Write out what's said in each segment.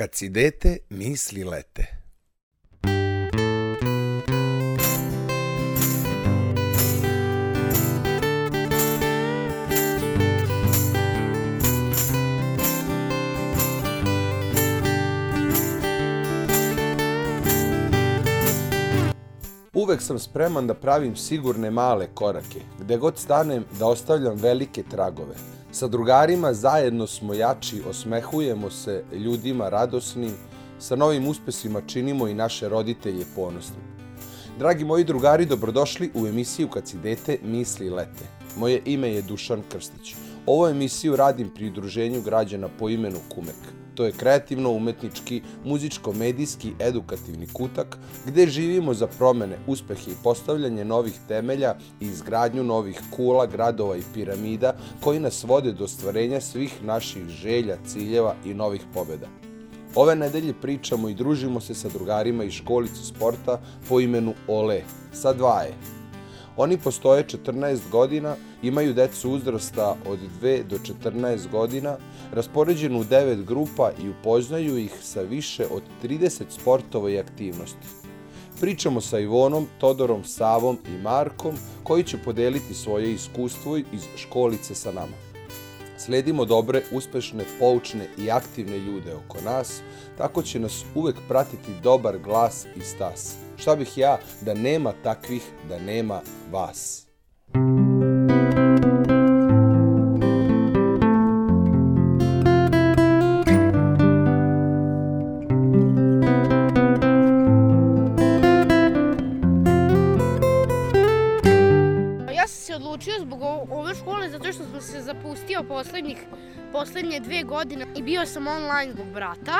Kad si dete, misli lete. Uvek sam spreman da pravim sigurne male korake, gde god stanem da ostavljam velike tragove. Sa drugarima zajedno smo jači, osmehujemo se ljudima radosnim, sa novim uspesima činimo i naše roditelje ponosnim. Dragi moji drugari, dobrodošli u emisiju Kad si dete, misli lete. Moje ime je Dušan Krstić. Ovu emisiju radim pri udruženju građana po imenu Kumek. To je kreativno-umetnički, muzičko-medijski, edukativni kutak gde živimo za promene, uspehe i postavljanje novih temelja i izgradnju novih kula, gradova i piramida koji nas vode do stvarenja svih naših želja, ciljeva i novih pobeda. Ove nedelje pričamo i družimo se sa drugarima iz školice sporta po imenu Ole, sa dvaje, Oni postoje 14 godina, imaju decu uzrasta od 2 do 14 godina, raspoređenu u 9 grupa i upoznaju ih sa više od 30 sportova i aktivnosti. Pričamo sa Ivonom, Todorom, Savom i Markom, koji će podeliti svoje iskustvo iz školice sa nama. Sledimo dobre, uspešne, poučne i aktivne ljude oko nas, tako će nas uvek pratiti dobar glas i stas. Šta bih ja da nema takvih, da nema vas. Sam se odlučio zbog ove škole zato što sam se zapustio poslednjih, poslednje dve godine i bio sam online zbog brata,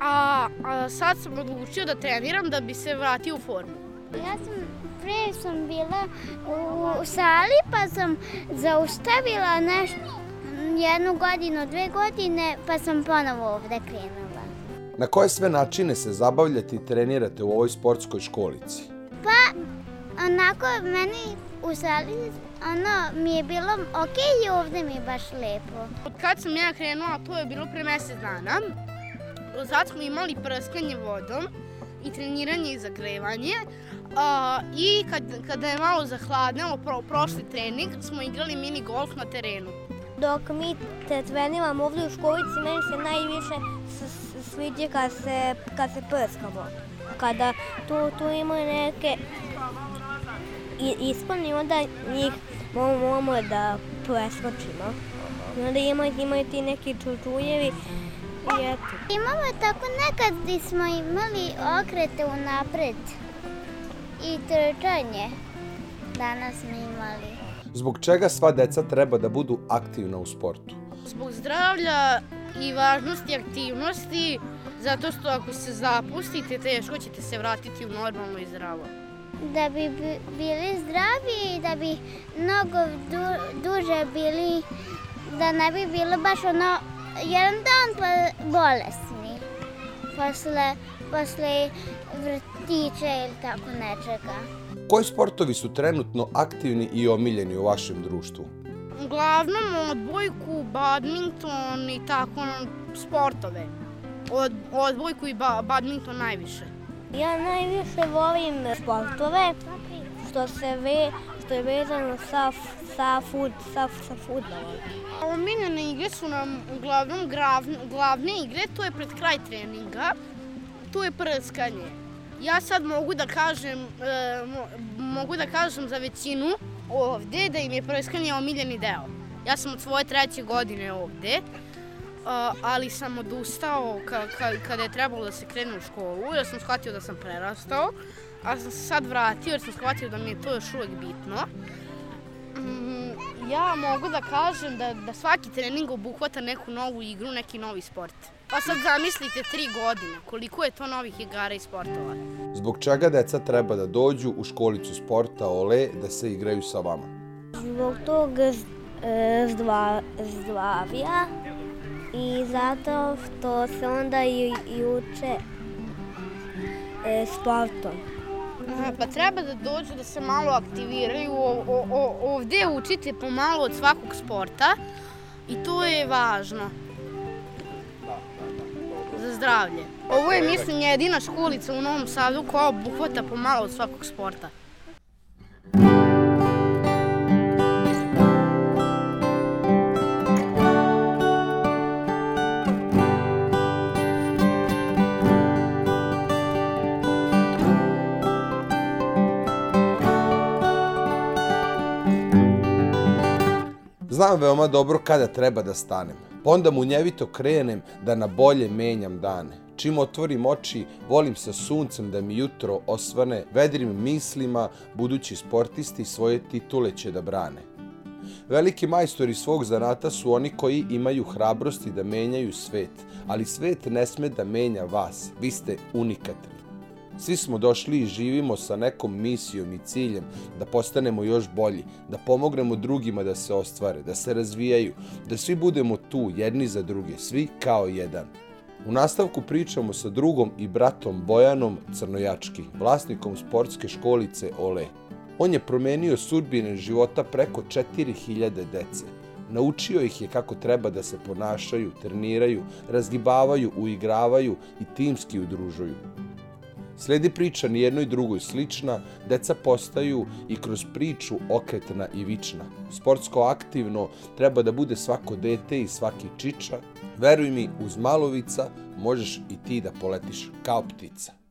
a, a sad sam odlučio da treniram da bi se vratio u formu. Ja sam, pre sam bila u sali pa sam zaustavila nešto, jednu godinu, dve godine, pa sam ponovo ovde krenula. Na koje sve načine se zabavljate i trenirate u ovoj sportskoj školici? Pa, onako, meni u sali, ono, mi je bilo ok i ovde mi je baš lepo. Od kad sam ja krenula, to je bilo pre mesec dana, sad smo imali prskanje vodom i treniranje i zagrevanje. A, I kad, kada je malo zahladnelo, pro, prošli trening, smo igrali mini golf na terenu. Dok mi te treniramo ovde u školici, meni se najviše sviđa kad se, kad se prskamo. Kada tu, tu imaju neke i- ispane i onda njih moramo, da preskočimo. I onda imaju, imaju ti neki čučuljevi i eto. Imamo tako nekad gdje smo imali okrete u napred i trčanje. Danas smo imali. Zbog čega sva deca treba da budu aktivna u sportu? Zbog zdravlja i važnosti aktivnosti, zato što ako se zapustite, teško ćete se vratiti u normalno i zdravo. Da bi bi- bili zdravi i da bi mnogo du, duže bili, da ne bi bilo baš ono jedan dan pa bolesni. Posle, posle vrtića ili tako nečega. Koji sportovi su trenutno aktivni i omiljeni u vašem društvu? Uglavnom odbojku, badminton i tako sportove. Od, odbojku i ba, badminton najviše. Ja najviše volim sportove što se ve, što je vezano sa, sa, fut, sa, sa futbolom. Omiljene igre su nam uglavnom glavne, glavne igre, to je pred kraj treninga, to je prskanje. Ja sad mogu da kažem, e, mo, mogu da kažem za većinu ovde da im je prskanje omiljeni deo. Ja sam od svoje treće godine ovde, ali sam odustao ka, ka, kada je trebalo da se krene u školu, jer sam shvatio da sam prerastao, a sam se sad vratio jer sam shvatio da mi je to još uvek bitno. Mm, ja mogu da kažem da, da svaki trening obuhvata neku novu igru, neki novi sport. Pa sad zamislite tri godine, koliko je to novih igara i sportova. Zbog čega deca treba da dođu u školicu sporta Ole da se igraju sa vama? Zbog tog e, zdva, zdravija i zato što se onda i, i uče e, sportom. Aha, pa treba da dođu da se malo aktiviraju, o, o, o, ovde učite pomalo od svakog sporta i to je važno. Za zdravlje. Ovo je, mislim, jedina školica u Novom Sadu koja obuhvata pomalo od svakog sporta. Znam veoma dobro kada treba da stanem. Pa onda munjevito krenem da na bolje menjam dane. Čim otvorim oči, volim sa suncem da mi jutro osvane vedrim mislima, budući sportisti svoje titule će da brane. Veliki majstori svog zanata su oni koji imaju hrabrosti da menjaju svet, ali svet ne sme da menja vas, vi ste unikatni. Svi smo došli i živimo sa nekom misijom i ciljem da postanemo još bolji, da pomognemo drugima da se ostvare, da se razvijaju, da svi budemo tu jedni za druge, svi kao jedan. U nastavku pričamo sa drugom i bratom Bojanom Crnojački, vlasnikom sportske školice Ole. On je promenio sudbine života preko 4000 dece. Naučio ih je kako treba da se ponašaju, treniraju, razgibavaju, uigravaju i timski udružuju. Sledi priča ni jednoj drugoj slična, deca postaju i kroz priču okretna i vična. Sportsko aktivno treba da bude svako dete i svaki čiča. Veruj mi, uz malovica možeš i ti da poletiš kao ptica.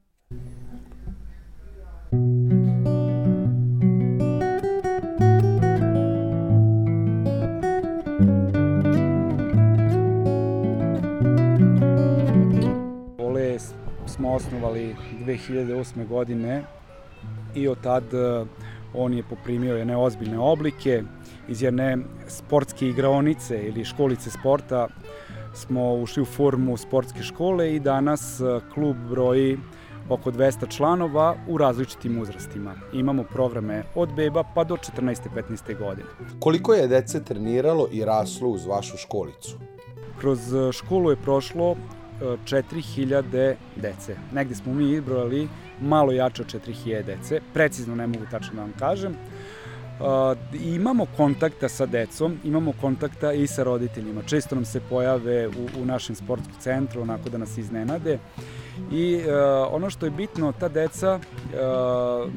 Smo osnovali 2008. godine i od tad e, on je poprimio jedne ozbiljne oblike. Iz jedne sportske igraonice ili školice sporta smo ušli u formu sportske škole i danas e, klub broji oko 200 članova u različitim uzrastima. Imamo programe od beba pa do 14. 15. godine. Koliko je dece treniralo i raslo uz vašu školicu? Kroz školu je prošlo 4000 dece. Negde smo mi izbrojali malo jače od 4000 dece, precizno ne mogu tačno da vam kažem. Uh, imamo kontakta sa decom, imamo kontakta i sa roditeljima. Često nam se pojave u, u našem sportskom centru, onako da nas iznenade. I uh, ono što je bitno, ta deca uh,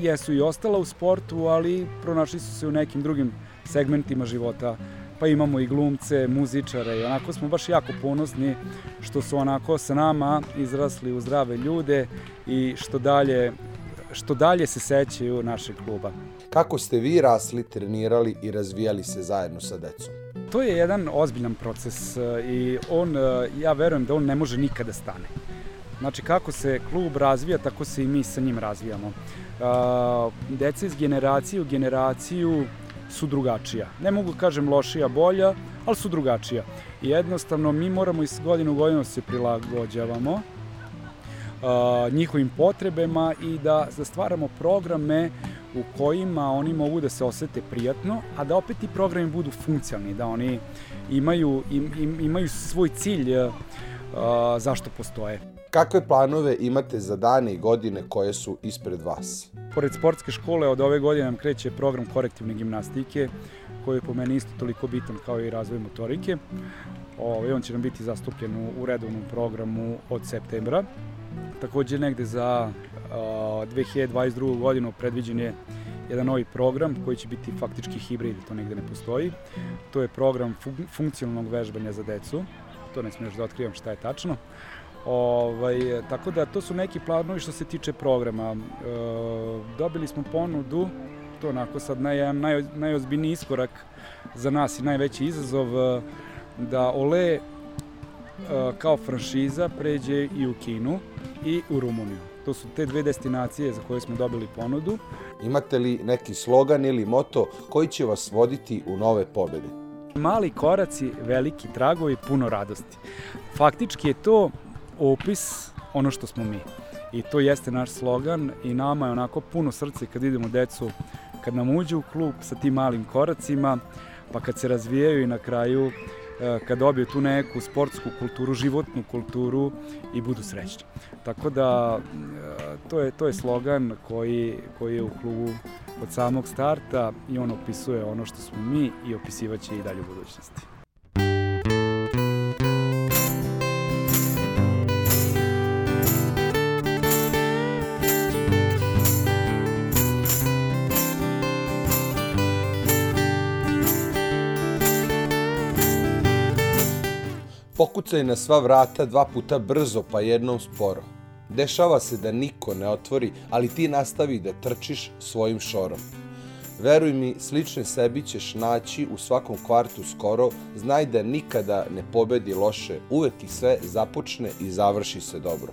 jesu i ostala u sportu, ali pronašli su se u nekim drugim segmentima života pa imamo i glumce, muzičare i onako smo baš jako ponosni što su onako sa nama izrasli u zdrave ljude i što dalje, što dalje se sećaju našeg kluba. Kako ste vi rasli, trenirali i razvijali se zajedno sa decom? To je jedan ozbiljan proces e, i on, e, ja verujem da on ne može nikada da stane. Znači kako se klub razvija, tako se i mi sa njim razvijamo. E, deca iz generacije u generaciju su drugačija. Ne mogu kažem lošija, bolja, ali su drugačija. I jednostavno mi moramo iz godine u godinu da se prilagođavamo uh, njihovim potrebama i da, da stvaramo programe u kojima oni mogu da se osete prijatno, a da opet ti programi budu funkcionalni, da oni imaju, im, im, imaju svoj cilj uh, zašto postoje. Kakve planove imate za dane i godine koje su ispred vas? Pored sportske škole od ove godine nam kreće program korektivne gimnastike, koji je po meni isto toliko bitan kao i razvoj motorike. Ove, ovaj, on će nam biti zastupljen u, redovnom programu od septembra. Takođe negde za a, 2022. godinu predviđen je jedan novi program koji će biti faktički hibrid, to negde ne postoji. To je program fun funkcionalnog vežbanja za decu. To ne smiješ da otkrivam šta je tačno. Ovaj, tako da to su neki planovi što se tiče programa. E, dobili smo ponudu, to onako sad naj, naj, najozbiljniji iskorak za nas i najveći izazov, e, da Ole e, kao franšiza pređe i u Kinu i u Rumuniju. To su te dve destinacije za koje smo dobili ponudu. Imate li neki slogan ili moto koji će vas voditi u nove pobede? Mali koraci, veliki tragovi, puno radosti. Faktički je to opis ono što smo mi. I to jeste naš slogan i nama je onako puno srce kad idemo decu, kad nam uđu u klub sa tim malim koracima, pa kad se razvijaju i na kraju e, kad dobiju tu neku sportsku kulturu, životnu kulturu i budu srećni. Tako da e, to je, to je slogan koji, koji je u klubu od samog starta i on opisuje ono što smo mi i opisivaće i dalje u budućnosti. Zakucaj na sva vrata dva puta brzo pa jednom sporo. Dešava se da niko ne otvori, ali ti nastavi da trčiš svojim šorom. Veruj mi, slične sebi ćeš naći u svakom kvartu skoro, znaj da nikada ne pobedi loše, uvek i sve započne i završi se dobro.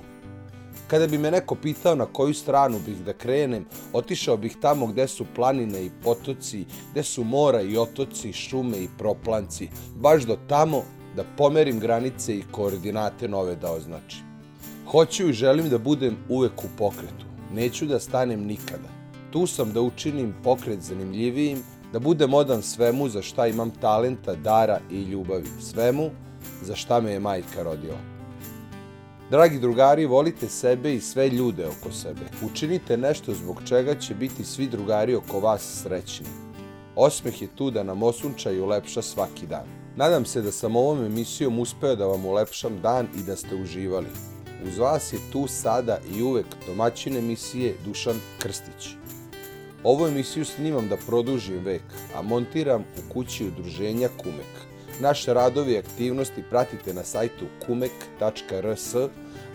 Kada bi me neko pitao na koju stranu bih da krenem, otišao bih tamo gde su planine i potoci, gde su mora i otoci, šume i proplanci, baš do tamo da pomerim granice i koordinate nove da označim. Hoću i želim da budem uvek u pokretu. Neću da stanem nikada. Tu sam da učinim pokret zanimljivijim, da budem odan svemu za šta imam talenta, dara i ljubavi. Svemu za šta me je majka rodila. Dragi drugari, volite sebe i sve ljude oko sebe. Učinite nešto zbog čega će biti svi drugari oko vas srećni. Osmeh je tu da nam osunča i ulepša svaki dan. Nadam se da sam ovom emisijom uspeo da vam ulepšam dan i da ste uživali. Uz vas je tu sada i uvek domaćin emisije Dušan Krstić. Ovu emisiju snimam da produžim vek, a montiram u kući udruženja Kumek. Naše radovi i aktivnosti pratite na sajtu kumek.rs,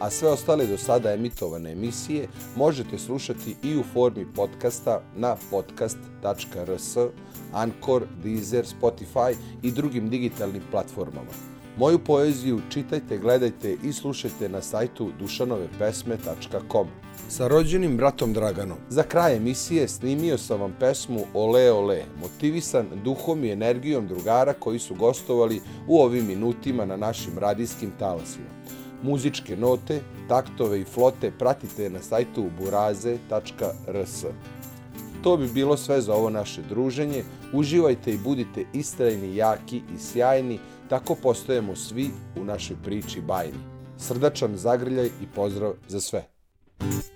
a sve ostale do sada emitovane emisije možete slušati i u formi podcasta na podcast.rs, Anchor, Deezer, Spotify i drugim digitalnim platformama. Moju poeziju čitajte, gledajte i slušajte na sajtu dušanovepesme.com. Sa rođenim bratom Draganom. Za kraj emisije snimio sam vam pesmu Ole Ole, motivisan duhom i energijom drugara koji su gostovali u ovim minutima na našim radijskim talasima. Muzičke note, taktove i flote pratite na sajtu buraze.rs. To bi bilo sve za ovo naše druženje. Uživajte i budite istrajni, jaki i sjajni, tako postojemo svi u našoj priči bajni. Srdačan zagrljaj i pozdrav za sve. Ole,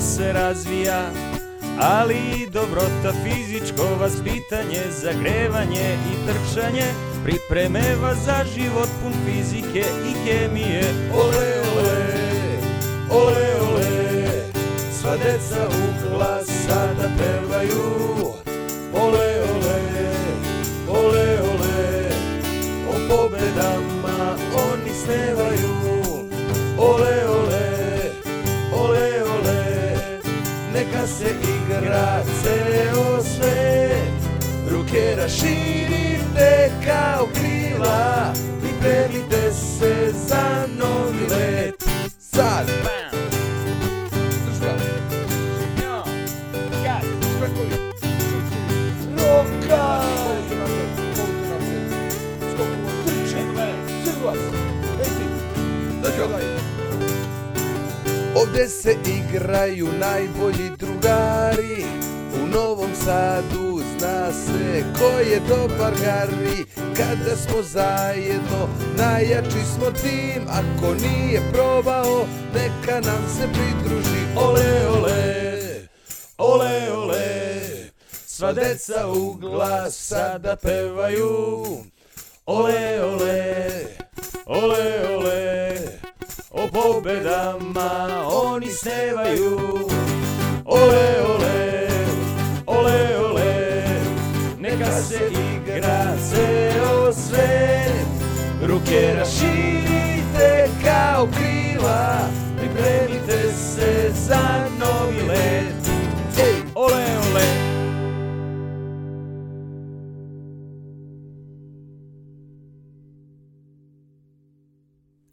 Se razvija Ali dobrota fizičko vaspitanje Zagrevanje i trčanje Pripreme vas za život pun fizike i hemije ole, ole, ole, ole, sva deca u glas sada pevaju. Ole, ole, ole, ole, o pobedama oni snevaju. Ole, ole, neka se igra ceo svet. Ruke raširite kao krila, pripremite Ovde se igraju najbolji drugari. U Novom Sadu zna se ko je dobar Gari Kada smo zajedno najjači smo tim. Ako nije probao neka nam se pridruži. Ole ole, ole ole. Sva deca u glas sada pevaju. Ole ole, ole ole O pobedama oni snevaju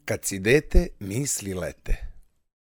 Kad si dete, misli lete.